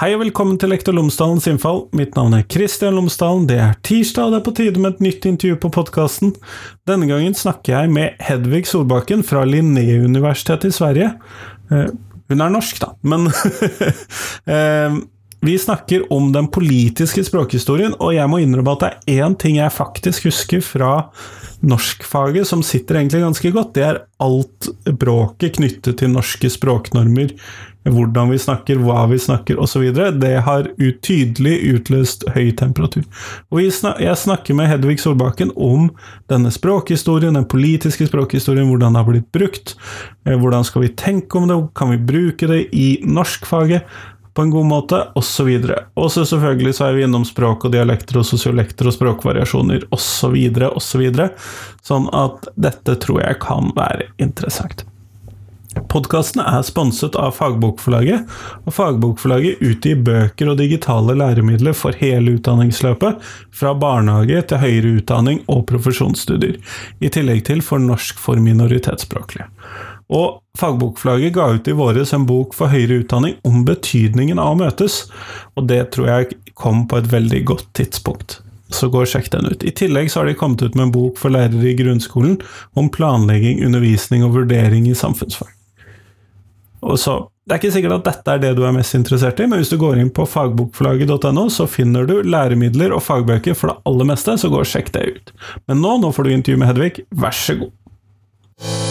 Hei og velkommen til Lektor Lomsdalens innfall. Mitt navn er Kristian Lomsdalen. Det er tirsdag, og det er på tide med et nytt intervju på podkasten. Denne gangen snakker jeg med Hedvig Solbakken fra Linnéuniversitetet i Sverige. Eh, hun er norsk, da, men eh, Vi snakker om den politiske språkhistorien, og jeg må innrømme at det er én ting jeg faktisk husker fra norskfaget som sitter egentlig ganske godt. Det er alt bråket knyttet til norske språknormer hvordan vi snakker, hva vi snakker osv. Det har utydelig tydelig utløst høy temperatur. Og jeg snakker med Hedvig Solbakken om denne språkhistorien, den politiske språkhistorien, hvordan det har blitt brukt. Eh, hvordan skal vi tenke om det, kan vi bruke det i norskfaget? På en god måte, osv. Og så selvfølgelig så er vi innom språk og dialekter og sosiolekter og språkvariasjoner osv., osv. Så sånn at dette tror jeg kan være interessant. Podkasten er sponset av Fagbokforlaget, og Fagbokforlaget utgir bøker og digitale læremidler for hele utdanningsløpet, fra barnehage til høyere utdanning og profesjonsstudier, i tillegg til for norsk for minoritetsspråklige. Og Fagbokflagget ga ut i våres en bok for høyere utdanning om betydningen av å møtes, og det tror jeg kom på et veldig godt tidspunkt. Så gå og sjekk den ut. I tillegg så har de kommet ut med en bok for lærere i grunnskolen om planlegging, undervisning og vurdering i samfunnsfag. Og så, Det er ikke sikkert at dette er det du er mest interessert i, men hvis du går inn på fagbokforlaget.no, så finner du læremidler og fagbøker for det aller meste, så gå og sjekk det ut. Men nå, nå får du intervju med Hedvig, vær så god.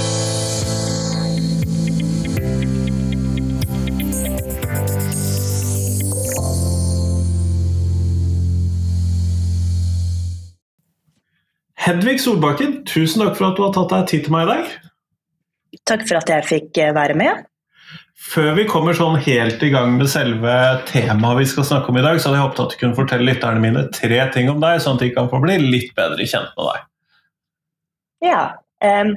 Hedvig Solbakken, tusen takk for at du har tatt deg tid til meg i dag. Takk for at jeg fikk eh, være med. Før vi kommer sånn helt i gang med selve temaet vi skal snakke om i dag, så hadde jeg håpet at du kunne fortelle lytterne mine tre ting om deg, sånn at de kan få bli litt bedre kjent med deg. Ja. Um,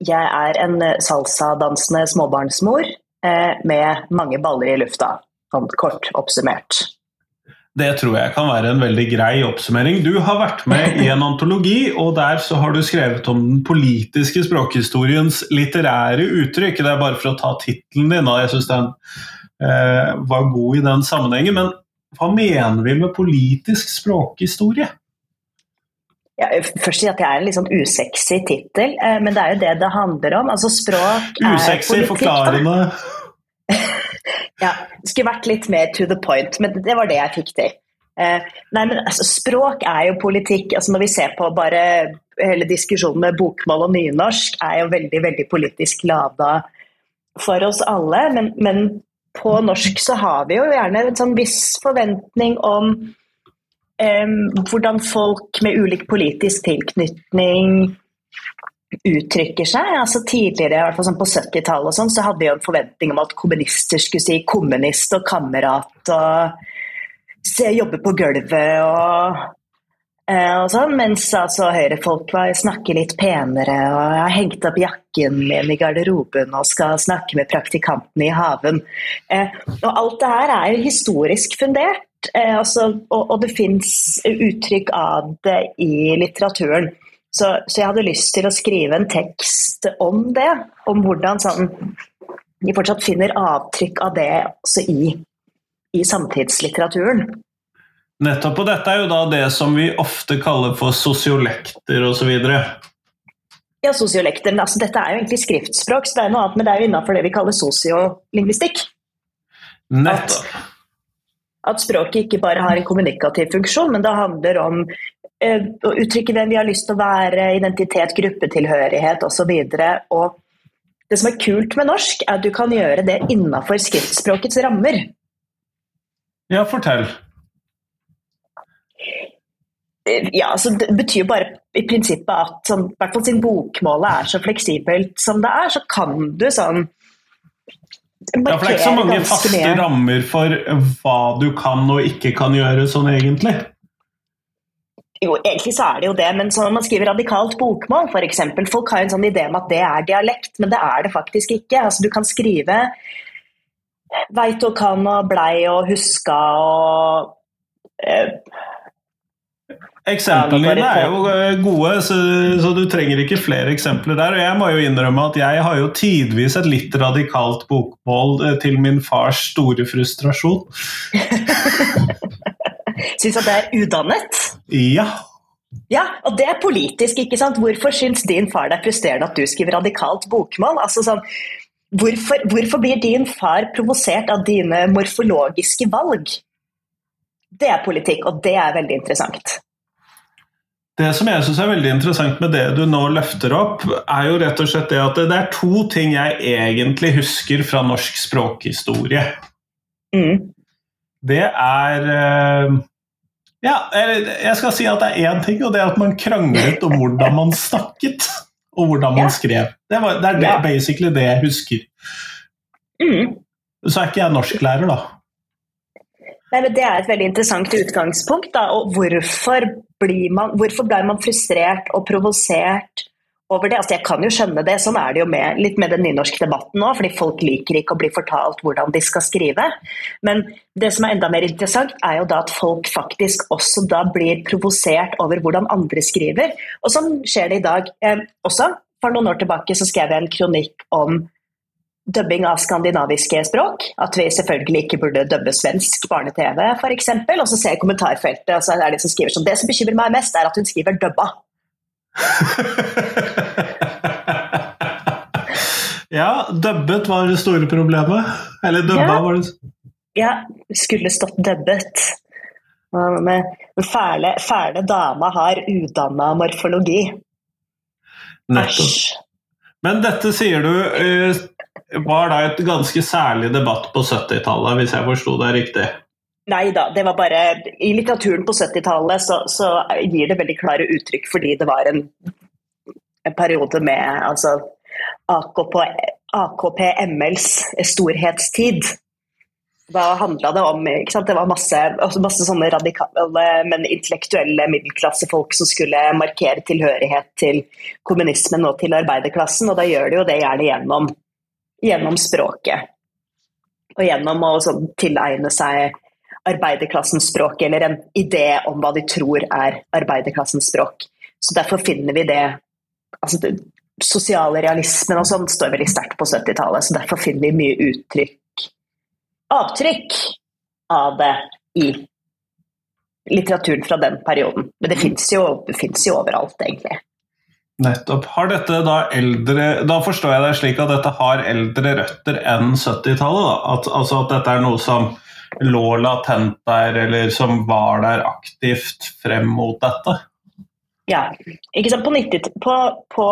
jeg er en salsadansende småbarnsmor uh, med mange baller i lufta, sånn kort oppsummert. Det tror jeg kan være en veldig grei oppsummering. Du har vært med i en antologi, og der så har du skrevet om den politiske språkhistoriens litterære uttrykk. Det er bare for å ta tittelen din, og jeg syns den eh, var god i den sammenhengen. Men hva mener vi med politisk språkhistorie? Ja, først si at det er en litt sånn usexy tittel, eh, men det er jo det det handler om. Altså språk er usexy, politikk. Forklarende. Ja, det skulle vært litt mer to the point, men det var det jeg fikk til. Eh, nei, men altså, Språk er jo politikk. altså Når vi ser på bare hele diskusjonen med bokmål og nynorsk, er jo veldig veldig politisk lada for oss alle. Men, men, på norsk så har vi jo gjerne en sånn viss forventning om eh, hvordan folk med ulik politisk tilknytning uttrykker seg. Altså Tidligere, i hvert fall sånn på 70-tallet, sånn, så hadde vi en forventning om at kommunister skulle si 'kommunist' og 'kamerat' og se, jobbe på gulvet og, eh, og sånn, mens altså, høyrefolk snakker litt penere og jeg har hengt opp jakken min i garderoben og skal snakke med praktikanten i haven. Eh, og alt det her er jo historisk fundert, eh, altså, og, og det fins uttrykk av det i litteraturen. Så, så, jeg hadde lyst til å skrive en tekst om det. Om hvordan sånn, de fortsatt finner avtrykk av det også i, i samtidslitteraturen. Nettopp. Og dette er jo da det som vi ofte kaller for sosiolekter osv. Ja, sosiolekter. Altså, dette er jo egentlig skriftspråk, så det er noe annet, men det er jo innafor det vi kaller sosiolingvistikk. Nettopp. At, at språket ikke bare har en kommunikativ funksjon, men det handler om å uttrykke hvem vi har lyst til å være, identitet, gruppetilhørighet osv. Det som er kult med norsk, er at du kan gjøre det innafor skriftspråkets rammer. Ja, fortell. Eh, ja, altså Det betyr jo bare i prinsippet at sånn, i hvert fall siden bokmålet er så fleksibelt som det er, så kan du sånn ja, for Det er ikke så mange faste rammer for hva du kan og ikke kan gjøre sånn egentlig? Jo, egentlig så er det jo det, men når man skriver radikalt bokmål, f.eks. Folk har en sånn idé om at det er dialekt, men det er det faktisk ikke. Altså, du kan skrive veit og kan og blei og huska og eh, Eksemplene dine er jo eh, gode, så, så, du trenger ikke flere eksempler der. Og jeg må jo innrømme at jeg har jo tidvis et litt radikalt bokmål eh, til min fars store frustrasjon. Syns at det er udannet? Ja. Ja, og det er politisk, ikke sant. Hvorfor syns din far det er frustrerende at du skriver radikalt bokmål? Altså sånn, hvorfor, hvorfor blir din far provosert av dine morfologiske valg? Det er politikk, og det er veldig interessant. Det som jeg syns er veldig interessant med det du nå løfter opp, er jo rett og slett det at det er to ting jeg egentlig husker fra norsk språkhistorie. Mm. Det er eh, Ja, jeg skal si at det er én ting, og det er at man kranglet om hvordan man snakket. Og hvordan man skrev. Det, var, det er det, basically det jeg husker. Mm. Så er ikke jeg norsklærer, da. Nei, men Det er et veldig interessant utgangspunkt. Da, og hvorfor, man, hvorfor blir man frustrert og provosert over det? Altså, jeg kan jo skjønne det, sånn er det jo med, litt med den nynorske debatten nå, fordi folk liker ikke å bli fortalt hvordan de skal skrive. Men det som er enda mer interessant, er jo da at folk faktisk også da blir provosert over hvordan andre skriver. Og sånn skjer det i dag. Eh, også for noen år tilbake så skrev jeg en kronikk om dubbing av skandinaviske språk. At vi selvfølgelig ikke burde dubbe svensk barne-TV, f.eks. Og så ser jeg kommentarfeltet, og så er det som skriver sånn Det som bekymrer meg mest, er at hun skriver 'dubba'. ja, dubbet var det store problemet. Eller dubba ja. var det Ja, skulle stått dubbet. Men fæle, fæle dama har udanna morfologi. Nettopp. Men dette sier du eh, var da et ganske særlig debatt på 70-tallet, hvis jeg forsto det riktig? Nei da, det var bare I litteraturen på 70-tallet så, så, gir det veldig klare uttrykk fordi det var en, en periode med altså, AKP, AKP MLs storhetstid. Da handla det om Det var masse, altså masse sånne radikale, men intellektuelle middelklassefolk som skulle markere tilhørighet til kommunismen og til arbeiderklassen, og da gjør de jo det gjerne gjennom gjennom språket. Og gjennom å sånn, tilegne seg arbeiderklassens språk, eller en idé om hva de tror er arbeiderklassens språk. Så Derfor finner vi det altså det, Sosiale realismen og sånn står veldig sterkt på 70-tallet, så derfor finner vi mye uttrykk, avtrykk av det i litteraturen fra den perioden. Men det fins jo, jo overalt, egentlig. Nettopp. Har dette da eldre Da forstår jeg det slik at dette har eldre røtter enn 70-tallet? At, altså at dette er noe som lå latent der, eller som var der aktivt frem mot dette? Ja. Ikke sant? På, 90, på, på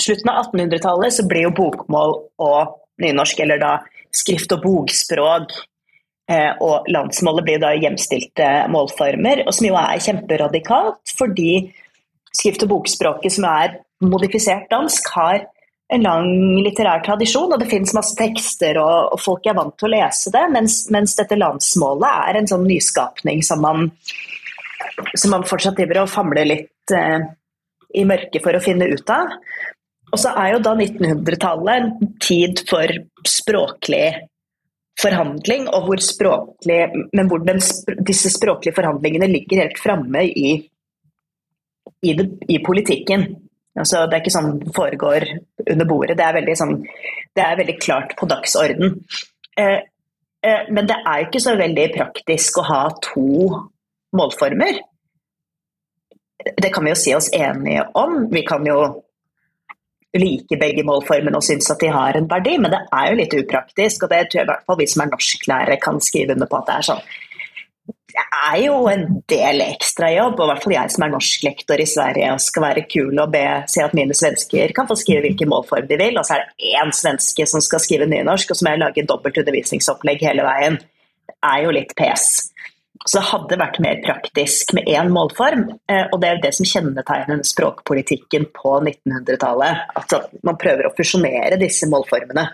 slutten av 1800-tallet så ble jo bokmål og nynorsk, eller da skrift- og bokspråk eh, og landsmålet blir da hjemstilte målformer, og som jo er kjemperadikalt, fordi skrift- og bokspråket som er modifisert dansk, har en lang litterær tradisjon, og det finnes masse tekster, og, folk er vant til å lese det, mens, mens, dette landsmålet er en sånn nyskapning som man, som man fortsatt driver og famler litt eh, i mørket for å finne ut av. Og så er jo da 1900-tallet en tid for språklig forhandling, og hvor språklig, men hvor den, disse språklige forhandlingene ligger helt framme i i, i politikken. Altså, det er ikke sånn det foregår under bordet. Det er veldig, sånn, det er veldig klart på dagsorden. Eh, eh, men det er ikke så veldig praktisk å ha to målformer. Det kan vi jo si oss enige om. Vi kan jo like begge målformene og synes at de har en verdi, men det er jo litt upraktisk. Og det tror jeg i hvert fall vi som er norsklærere kan skrive under på at det er sånn det er jo en del ekstrajobb, og i hvert fall jeg som er norsklektor i Sverige og skal være kul og be si at mine svensker kan få skrive hvilken målform de vil, og så er det én svenske som skal skrive nynorsk, og så må jeg lage dobbelt undervisningsopplegg hele veien. Det er jo litt pes. Så det hadde vært mer praktisk med én målform, eh, og det er det som kjennetegner språkpolitikken på 1900-tallet. At man prøver å fusjonere disse målformene.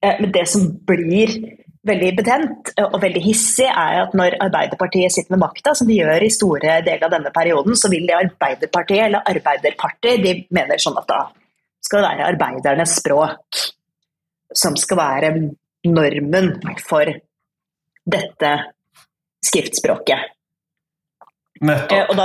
Eh, men det som blir veldig betent og veldig hissig, er at når Arbeiderpartiet sitter med makta, som de gjør i store deler av denne perioden, så vil det Arbeiderpartiet, eller Arbeiderpartiet, de mener sånn at da skal det være arbeidernes språk som skal være normen for dette skriftspråket. Nettopp. og da,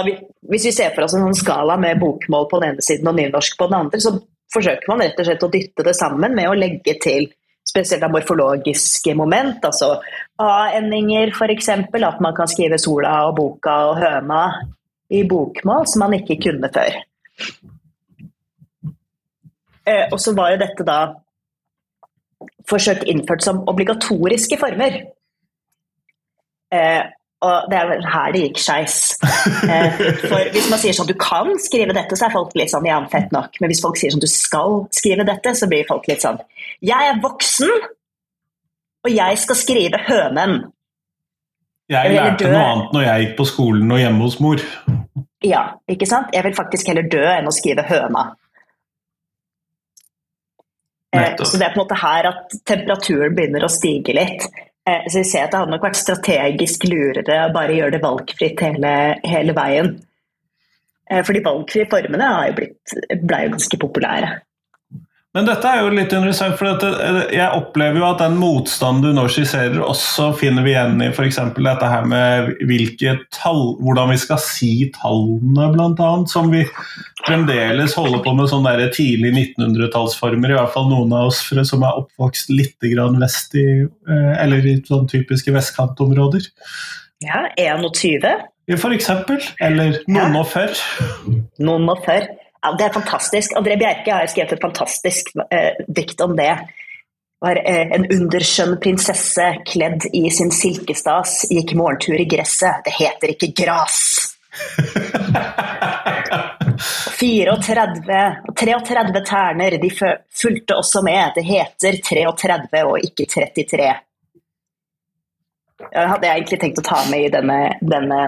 hvis vi ser for oss en sånn skala med bokmål på den ene siden og nynorsk på den andre, så forsøker man rett og slett å dytte det sammen med å legge til spesielt av morfologiske moment, altså a-endinger f.eks. At man kan skrive sola og boka og høna i bokmål som man ikke kunne før. Eh, og så var jo dette da forsøkt innført som obligatoriske former. Og det er vel her det gikk skeis. Eh, for hvis man sier sånn du kan skrive dette, så er folk litt sånn ja, fett nok. Men hvis folk sier sånn du skal skrive dette, så blir folk litt sånn jeg er voksen, og jeg skal skrive hønen. Jeg lærte noe annet når jeg gikk på skolen og hjemme hos mor. Ja, ikke sant? Jeg vil faktisk heller dø enn å skrive høna. Eh, så det er på en måte her at temperaturen begynner å stige litt. Eh, så jeg ser at det hadde nok vært strategisk lurere å bare gjøre det valgfritt hele, hele veien. Eh, for de valgfrie formene ble jo ganske populære. Men dette er jo litt interessant, for eh, jeg opplever jo at den motstanden du nå skisserer, også finner vi igjen i f.eks. dette her med tall, hvordan vi skal si tallene, bl.a. Som vi fremdeles holder på med sånne der tidlig 1900-tallsformer, i hvert fall noen av oss som er oppvokst litt vest i eh, Eller i sånn typiske vestkantområder. Ja, 21. For eksempel. Eller noen og før. Noen og før. Ja, det er fantastisk. André Bjerke har skrevet et fantastisk eh, dikt om det. Var, eh, en underskjønn prinsesse kledd i sin silkestas gikk morgentur i gresset. Det heter ikke gras. 34 33 terner, de fulgte også med. Det heter 33 og ikke 33. Det hadde jeg egentlig tenkt å ta med i denne, denne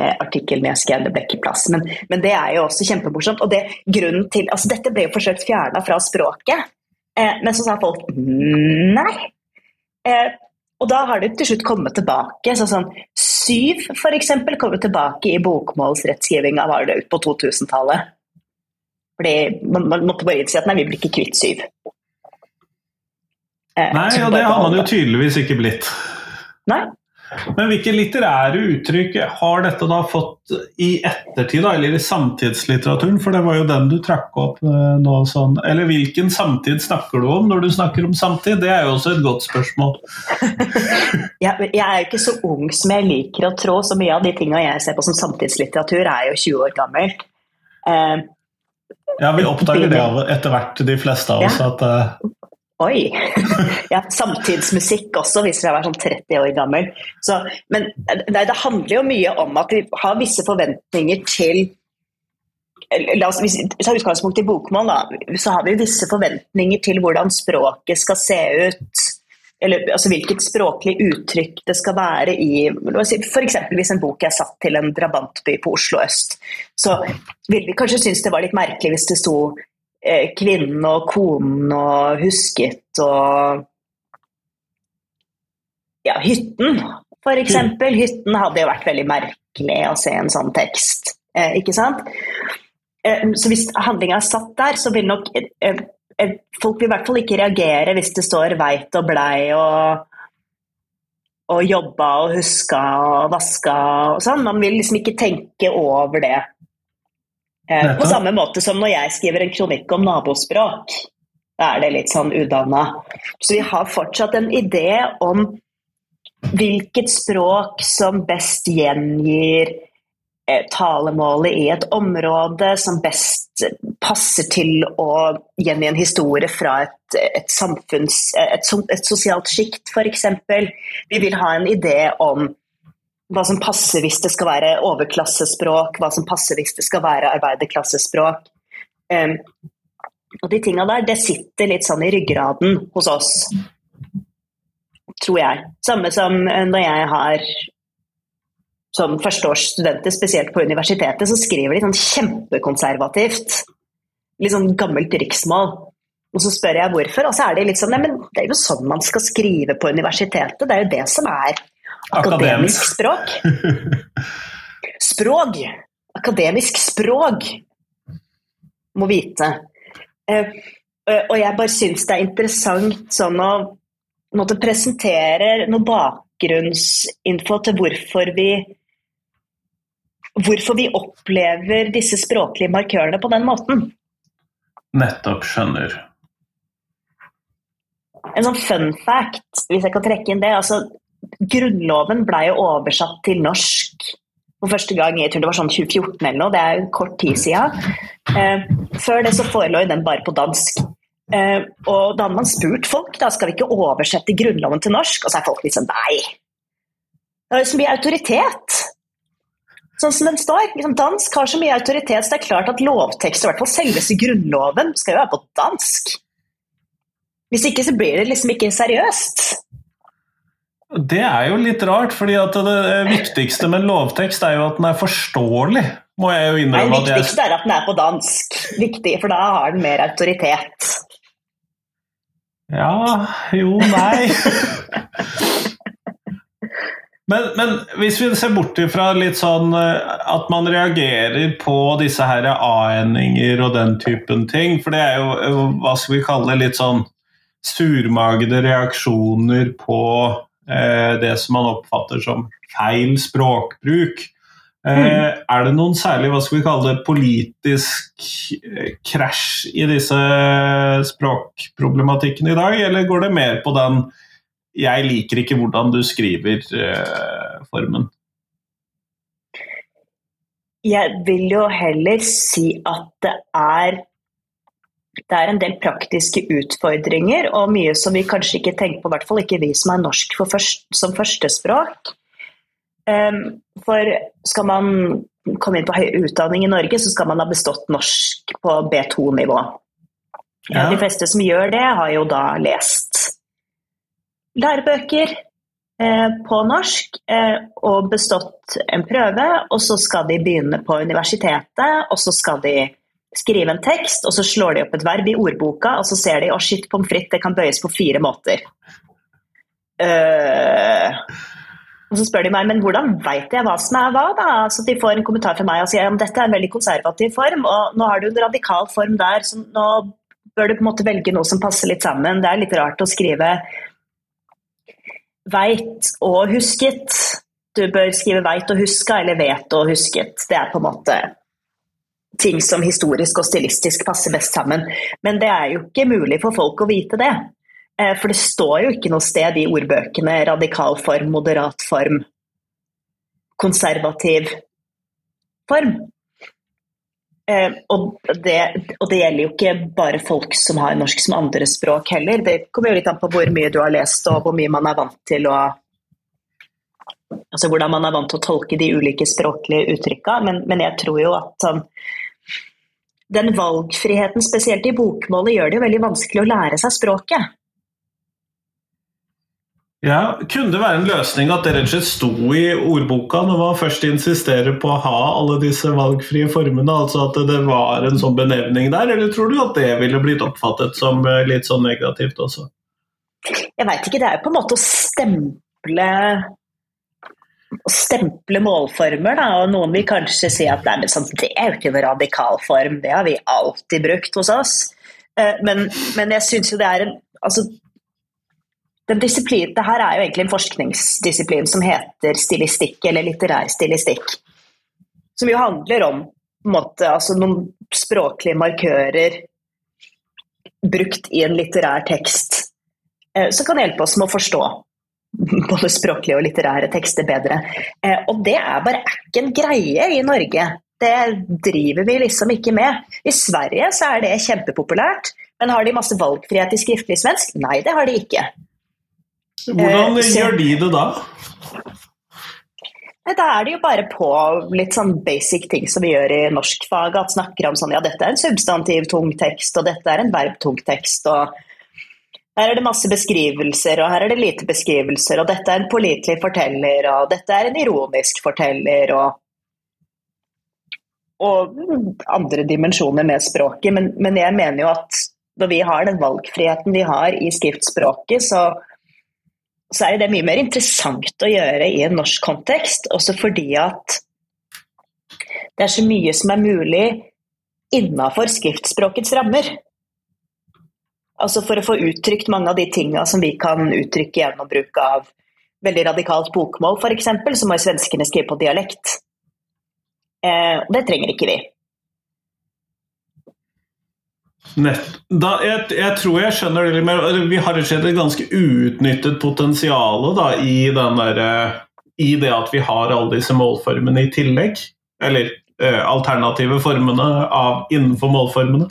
artikkelen jeg skrev, det ble ikke plass. Men, men, det er jo også kjempemorsomt. Og det, grunnen til, altså dette ble jo forsøkt fjerna fra språket, eh, men så sa folk nei. Eh, og da har det til slutt kommet tilbake. Så sånn, syv f.eks. kommer tilbake i bokmålsrettskrivinga var det ut på 2000-tallet. Fordi man, man, måtte bare innse at nei, vi blir ikke kvitt syv. Eh, nei, og det har man jo tydeligvis ikke blitt. Nei, men hvilke litterære uttrykk har dette da fått i ettertid, da, eller i samtidslitteraturen? For det var jo den du trakk opp eh, nå. sånn. Eller hvilken samtid snakker du om når du snakker om samtid? Det er jo også et godt spørsmål. jeg, jeg er jo ikke så ung som jeg liker å trå, så mye av de tingene jeg ser på som samtidslitteratur, er jo 20 år gammelt. Uh, ja, vi oppdager det etter hvert, de fleste av oss. Ja. at uh, Oi! ja, samtidsmusikk også, hvis jeg vært sånn 30 år gammel. Så, men det, det, handler jo mye om at vi har visse forventninger til La oss ta utgangspunkt i bokmål, da. Så har vi visse forventninger til hvordan språket skal se ut. Eller altså hvilket språklig uttrykk det skal være i F.eks. hvis en bok er satt til en drabantby på Oslo øst, så vil vi kanskje synes det var litt merkelig hvis det sto kvinnen og konen og husket og ja, hytten, for eksempel. Hytten hadde jo vært veldig merkelig å se en sånn tekst, eh, ikke sant? Eh, så hvis handlinga er satt der, så vil nok Folk vil i hvert fall ikke reagere hvis det står 'veit' og 'blei' og og jobba og huska og vaska og sånn. Man vil liksom ikke tenke over det. Eh, på samme måte som når jeg skriver en kronikk om nabospråk. Da er det litt sånn udanna. Så vi har fortsatt en idé om hvilket språk som best gjengir eh, talemålet i et område, som best passer til å gjengi en historie fra et, et, samfunns, et, et sosialt sjikt, f.eks. Vi vil ha en idé om hva som passer hvis det skal være overklassespråk, hva som passer hvis det skal være arbeiderklassespråk. Um, og de tinga der, det sitter litt sånn i ryggraden hos oss, tror jeg. Samme som når jeg har som førsteårsstudenter, spesielt på universitetet, så skriver de sånn kjempekonservativt. Litt sånn gammelt riksmål. Og så spør jeg hvorfor, og så er de litt sånn Nei, men det er jo sånn man skal skrive på universitetet. Det er jo det som er Akademisk språk. Språk. Akademisk språk. Må vite. Eh, eh, og jeg bare syns det er interessant sånn å måtte presentere noe bakgrunnsinfo til hvorfor vi hvorfor vi opplever disse språklige markørene på den måten. Nettopp skjønner. En sånn fun fact, hvis jeg kan trekke inn det. altså Grunnloven ble jo oversatt til norsk for første gang jeg tror det var sånn 2014 eller noe, det er jo kort tid siden. Eh, før det så forelå den bare på dansk. Eh, og da hadde man spurt folk da skal vi ikke oversette Grunnloven til norsk, og så er folk liksom nei. Det er så mye autoritet. Sånn som den står. Liksom, dansk har så mye autoritet, så det er klart at lovtekst, i hvert fall selveste Grunnloven, skal jo være på dansk. Hvis ikke så blir det liksom ikke seriøst. Det er jo litt rart, fordi at det viktigste med lovtekst er jo at den er forståelig. Må jeg jo innrømme. Det viktigste er at den er på dansk. Viktig, For da har den mer autoritet. Ja Jo, nei. Men, men, hvis vi ser bort ifra litt sånn eh, at man reagerer på disse her a-endinger og den typen ting, for det er jo hva skal vi kalle litt sånn surmagede reaksjoner på det som man oppfatter som feil språkbruk. Eh, mm. Er det noen særlig hva skal vi kalle det, politisk eh, krasj i disse språkproblematikkene i dag, eller går det mer på den 'jeg liker ikke hvordan du skriver'-formen? Jeg vil jo heller si at det er det er en del praktiske utfordringer og mye som vi kanskje ikke tenker på, i hvert fall ikke vi som er norsk først, som førstespråk. Um, for skal man komme inn på høy utdanning i Norge, så skal man ha bestått norsk på B2-nivå. Ja. De fleste som gjør det, har jo da lest lærebøker eh, på norsk eh, og bestått en prøve, og så skal de begynne på universitetet, og så skal de skrive en tekst, og så slår de opp et verb i ordboka, og så ser de å oh shit, pommes frites, det kan bøyes på fire måter. Uh, og så spør de meg men hvordan veit jeg hva som er hva. da? Så De får en kommentar fra meg og sier at dette er en veldig konservativ form, og nå har du en radikal form der, så nå bør du på en måte velge noe som passer litt sammen. Det er litt rart å skrive veit og husket. Du bør skrive veit og huska eller vet og husket. Det er på en måte ting som historisk og stilistisk passer best sammen. Men det er jo ikke mulig for folk å vite det. Eh, for det står jo ikke noe sted i ordbøkene radikal form, moderat form, konservativ form. Eh, og det, og det, gjelder jo ikke bare folk som har norsk som andrespråk heller. Det kommer jo litt an på hvor mye du har lest og hvor mye man er vant til å Altså hvordan man er vant til å tolke de ulike språklige uttrykka. Men, men jeg tror jo at sånn den valgfriheten, spesielt i bokmålet, gjør det jo veldig vanskelig å lære seg språket. Ja, Kunne det være en løsning at det rett og slett sto i ordboka når man først insisterer på å ha alle disse valgfrie formene, altså at det var en sånn benevning der, eller tror du at det ville blitt oppfattet som eh, litt sånn negativt også? Jeg veit ikke, det er jo på en måte å stemple å stemple målformer, da, og noen vil kanskje si at nei, sånn, det er jo ikke en radikal form, det har vi alltid brukt hos oss. Eh, men, men jeg syns jo det er en altså, det her er jo egentlig en forskningsdisiplin som heter stilistikk, eller litterær stilistikk. Som jo handler om måte, altså noen språklige markører brukt i en litterær tekst, eh, som kan hjelpe oss med å forstå både språklige og litterære tekster bedre. Eh, og det er bare ikke en greie i Norge. Det driver vi liksom ikke med. I Sverige så er det kjempepopulært, men har de masse valgfrihet i skriftlig svensk? Nei, det har de ikke. Hvordan eh, gjør de det da? Da er det jo bare på litt sånn basic ting som vi gjør i norskfaget. At snakker om sånn ja, dette er en substantiv tung tekst, og dette er en verbtung tekst. og her er det masse beskrivelser, og her er det lite beskrivelser, og dette er en pålitelig forteller, og dette er en ironisk forteller, og, og andre dimensjoner med språket. Men, men, jeg mener jo at når vi har den valgfriheten vi har i skriftspråket, så, så er det mye mer interessant å gjøre i en norsk kontekst, også fordi at det er så mye som er mulig innafor skriftspråkets rammer. Altså for å få uttrykt mange av de tinga som vi kan uttrykke gjennom bruk av veldig radikalt bokmål, f.eks., så må svenskene skrive på dialekt. Eh, det trenger ikke vi. Da, jeg, jeg, tror jeg skjønner det litt mer. Vi har et ganske uutnyttet potensial da, i, der, eh, i, det at vi har alle disse målformene i tillegg. Eller eh, alternative formene av, innenfor målformene.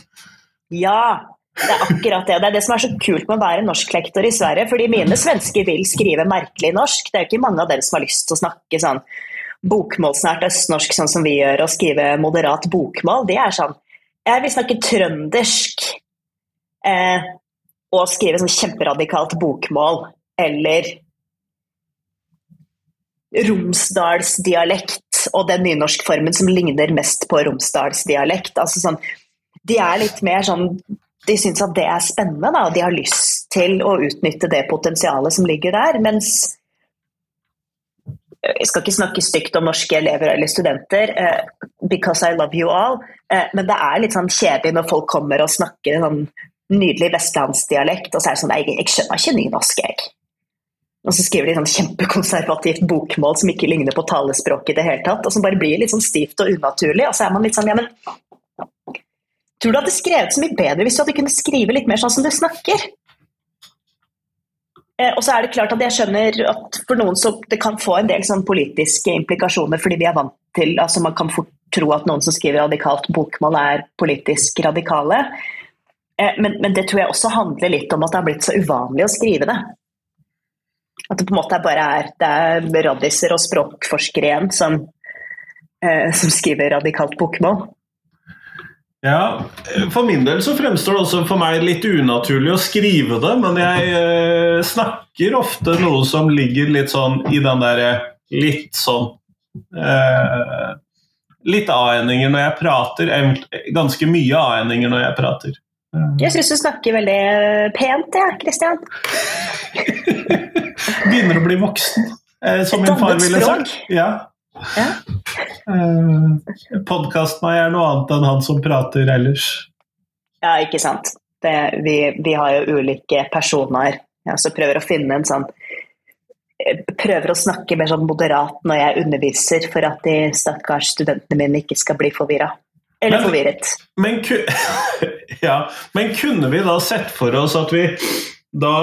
Ja, det er akkurat det. Det er det som er så kult med å være norsklektor i Sverige. fordi mine svensker vil skrive merkelig norsk. Det er jo ikke mange av dem som har lyst til å snakke sånn bokmålsnært østnorsk sånn som vi gjør, og skrive moderat bokmål. De er sånn jeg vil snakke trøndersk eh, og skrive sånn kjemperadikalt bokmål. Eller romsdalsdialekt og den nynorskformen som ligner mest på romsdalsdialekt. Altså sånn, de er litt mer sånn De syns at det er spennende, da, og de har lyst til å utnytte det potensialet som ligger der. Mens jeg skal ikke snakke stygt om norske elever eller studenter, uh, because I love you all, uh, men det er litt sånn kjedelig når folk kommer og snakker sånn nydelig vestlandsdialekt, og så er det sånn jeg, jeg skjønner ikke nynorsk, jeg. Og så skriver de sånn kjempekonservativt bokmål som ikke ligner på talespråket i det hele tatt, og som bare blir litt sånn stivt og unaturlig. Og så er man litt sånn ja, men Tror du hadde skrevet så mye bedre hvis du hadde kunnet skrive litt mer sånn som du snakker? Eh, og så er det klart at jeg skjønner at for noen så det kan få en del sånn politiske implikasjoner, fordi vi er vant til altså Man kan fort tro at noen som skriver radikalt bokmål, er politisk radikale. Eh, men, men, det tror jeg også handler litt om at det har blitt så uvanlig å skrive det. At det på en måte bare er, det er radiser og språkforskere igjen som, eh, som skriver radikalt bokmål. Ja, For min del så fremstår det også for meg litt unaturlig å skrive det, men jeg eh, snakker ofte noe som ligger litt sånn i den derre litt sånn eh, Litt a-endinger når jeg prater. Ganske mye a-endinger når jeg prater. Jeg syns du snakker veldig pent, jeg, ja, Kristian. Begynner å bli voksen, eh, som min far ville sagt. Ja. Ja. Uh, Podkasten er noe annet enn han som prater ellers. Ja, ikke sant. Det, vi, vi, har jo ulike personer. Jeg også prøver å finne en sånn eh, Prøver å snakke mer sånn moderat når jeg underviser, for at de stakkars studentene mine ikke skal bli forvirra. Eller men, forvirret. Men, ja, men kunne vi da sett for oss at vi da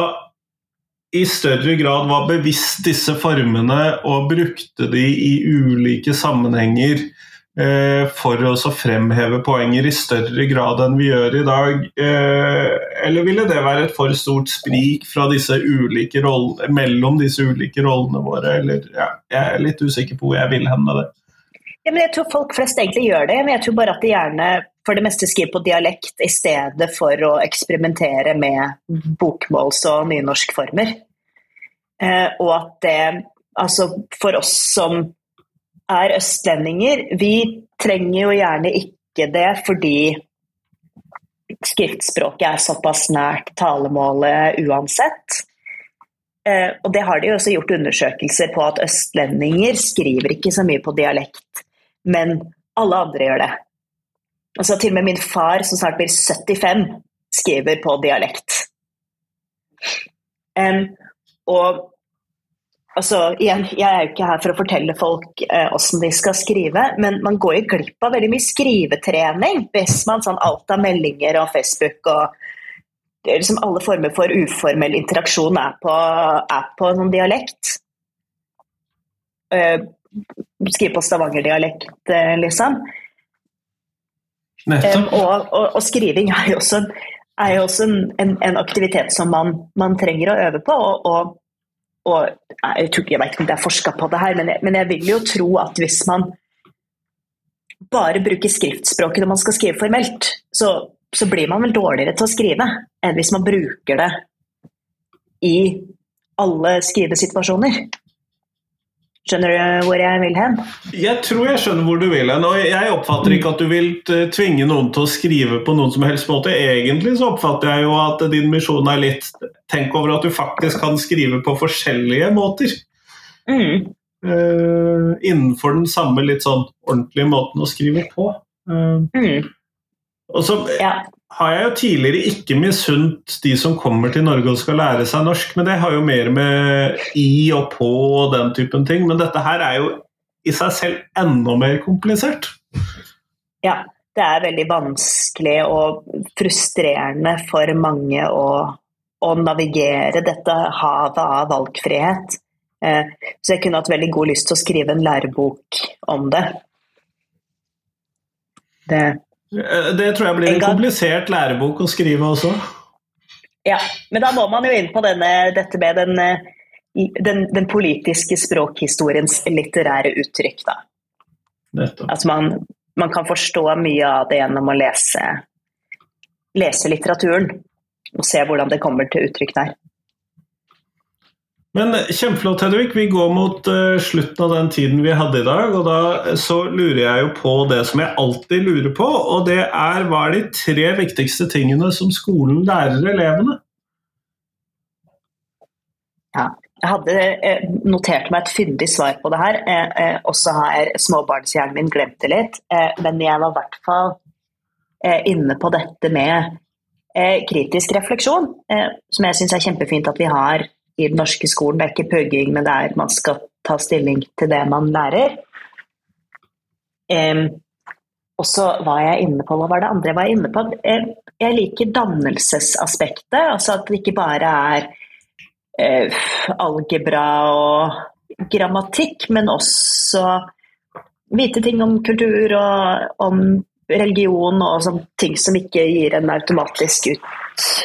i større grad var bevisst disse formene og brukte de i ulike sammenhenger eh, for å fremheve poenger i større grad enn vi gjør i dag? Eh, eller ville det være et for stort sprik disse rollene, mellom disse ulike rollene våre? Eller, ja, jeg er litt usikker på hvor jeg vil hen med det. Ja, jeg tror folk flest egentlig gjør det, men jeg tror bare at de gjerne for det meste skriver på dialekt i stedet for å eksperimentere med bokmåls- og nynorskformer. Eh, og at det Altså for oss som er østlendinger, vi trenger jo gjerne ikke det fordi skriftspråket er såpass nært talemålet uansett. Eh, og det har de også gjort undersøkelser på at østlendinger skriver ikke så mye på dialekt, men alle andre gjør det. Altså Til og med min far, som snart blir 75, skriver på dialekt. Um, og altså, igjen, Jeg er jo ikke her for å fortelle folk eh, hvordan de skal skrive, men man går jo glipp av veldig mye skrivetrening hvis man sånn alt av meldinger og Facebook og liksom alle former for uformell interaksjon er på, er på sånn dialekt. Uh, skrive på stavangerdialekt, uh, liksom. Og, og, og, skriving er jo også, er jo også en, en, aktivitet som man, man, trenger å øve på. og og jeg, tror, jeg vet ikke om det er forska på det her, men jeg, men jeg, vil jo tro at hvis man bare bruker skriftspråket når man skal skrive formelt, så, så blir man vel dårligere til å skrive enn hvis man bruker det i alle skrivesituasjoner. Skjønner du hvor jeg vil hen? Jeg tror jeg skjønner hvor du vil hen. og Jeg oppfatter ikke at du vil eh, tvinge noen til å skrive på noen som helst måte. Egentlig så oppfatter jeg jo at din misjon er litt Tenk over at du faktisk kan skrive på forskjellige måter. Mm. Uh, innenfor den samme litt sånn ordentlige måten å skrive på. Uh, mm. Og så ja har jeg jo tidligere ikke misunt de som kommer til Norge og skal lære seg norsk, men det har jo mer med i og på og den typen ting. Men dette her er jo i seg selv enda mer komplisert. Ja, det er veldig vanskelig og frustrerende for mange å, å navigere dette havet av valgfrihet. Eh, så jeg kunne hatt veldig god lyst til å skrive en lærebok om det. Det, det tror jeg blir en, en komplisert lærebok å skrive også. Ja, men da må man jo inn på denne, dette med den, eh, den, den politiske språkhistoriens litterære uttrykk, da. Altså man, man, kan forstå mye av det gjennom å lese, lese litteraturen. Og se hvordan det kommer til uttrykk der. Men Kjempeflott, Hedvig. Vi går mot uh, slutten av den tiden vi hadde i dag. og Da så lurer jeg jo på det som jeg alltid lurer på, og det er hva er de tre viktigste tingene som skolen lærer elevene? Ja, jeg hadde eh, notert meg et fyndig svar på det her, eh, eh, og så har småbarnshjernen min glemt det litt. Eh, men jeg var i hvert fall eh, inne på dette med eh, kritisk refleksjon, som jeg syns er kjempefint at vi har i den norske skolen. Det er ikke pugging, men det er man skal ta stilling til det man lærer. og så var jeg inne på Hva var det andre jeg var inne på? jeg liker dannelsesaspektet. Altså at det ikke bare er uh, algebra og grammatikk, men også vite ting om kultur og om religion og ting som ikke gir en automatisk ut,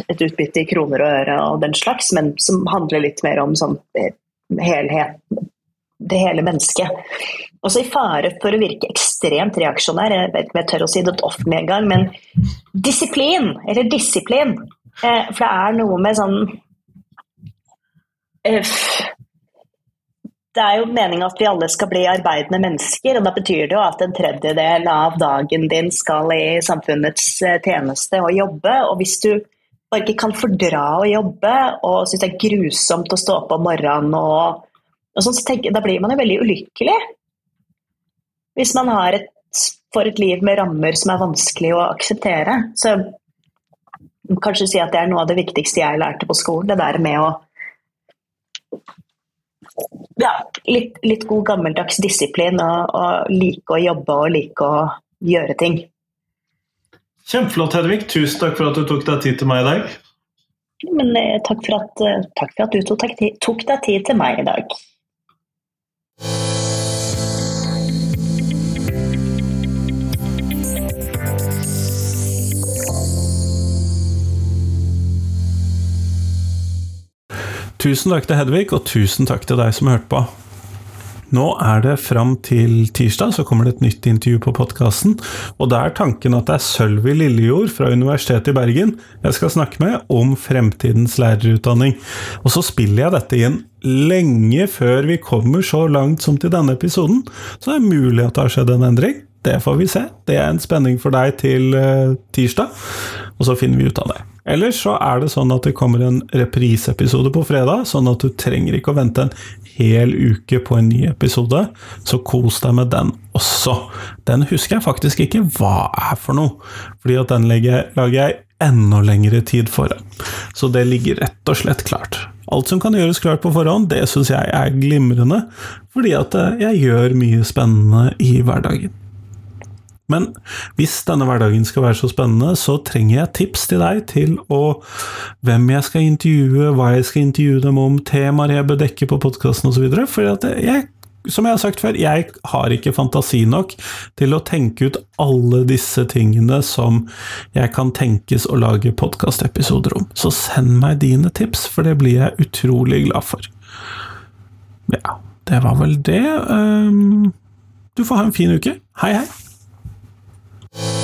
et utbytte i kroner og øre og den slags, men som handler litt mer om sånn eh, helhet, det hele mennesket. Også i fare for å virke ekstremt reaksjonær, jeg vet ikke om jeg tør å si det offentlig engang, men disiplin, eller disiplin. Eh, for det er noe med sånn Eh, det er jo meningen at vi alle skal bli arbeidende mennesker, og da betyr det jo at en tredjedel av dagen din skal i samfunnets tjeneste og jobbe. Og hvis du bare ikke kan fordra å jobbe og syns det er grusomt å stå opp om morgenen, og, og sånn, så tenker, da blir man jo veldig ulykkelig. Hvis man et, får et liv med rammer som er vanskelig å akseptere. Så kanskje si at det er noe av det viktigste jeg lærte på skolen, det der med å ja, litt, litt, god gammeldags disiplin og, og, like å jobbe og like å gjøre ting. Kjempeflott, Hedvig. Tusen takk for at du tok deg tid til meg i dag. Men, eh, takk, for at, eh, takk, for at, du tok, tok deg tid til meg i dag. Tusen takk til Hedvig, og tusen takk til deg som hørte på. Nå er det fram til tirsdag, så kommer det et nytt intervju på podkasten. Og da er tanken at det er Sølvi Lillejord fra Universitetet i Bergen jeg skal snakke med om fremtidens lærerutdanning. Og så spiller jeg dette inn lenge før vi kommer så langt som til denne episoden, så det er mulig at det har skjedd en endring. Det får vi se. Det er en spenning for deg til uh, tirsdag, og så finner vi ut av det. Ellers så er det sånn at det kommer en repriseepisode på fredag, sånn at du trenger ikke å vente en hel uke på en ny episode, så kos deg med den også. Den husker jeg faktisk ikke hva er for noe, fordi at den lager jeg enda lengre tid foran. Så det ligger rett og slett klart. Alt som kan gjøres klart på forhånd, det syns jeg er glimrende, fordi at eh, jeg gjør mye spennende i hverdagen. Men hvis denne hverdagen skal være så spennende, så trenger jeg tips til deg til å hvem jeg skal intervjue, hva jeg skal intervjue dem om, temaer jeg bør dekke på podkasten osv. For jeg, som jeg har sagt før, jeg har ikke fantasi nok til å tenke ut alle disse tingene som jeg kan tenkes å lage podkastepisoder om. Så send meg dine tips, for det blir jeg utrolig glad for. Ja, det var vel det. Ehm, du får ha en fin uke. Hei, hei! you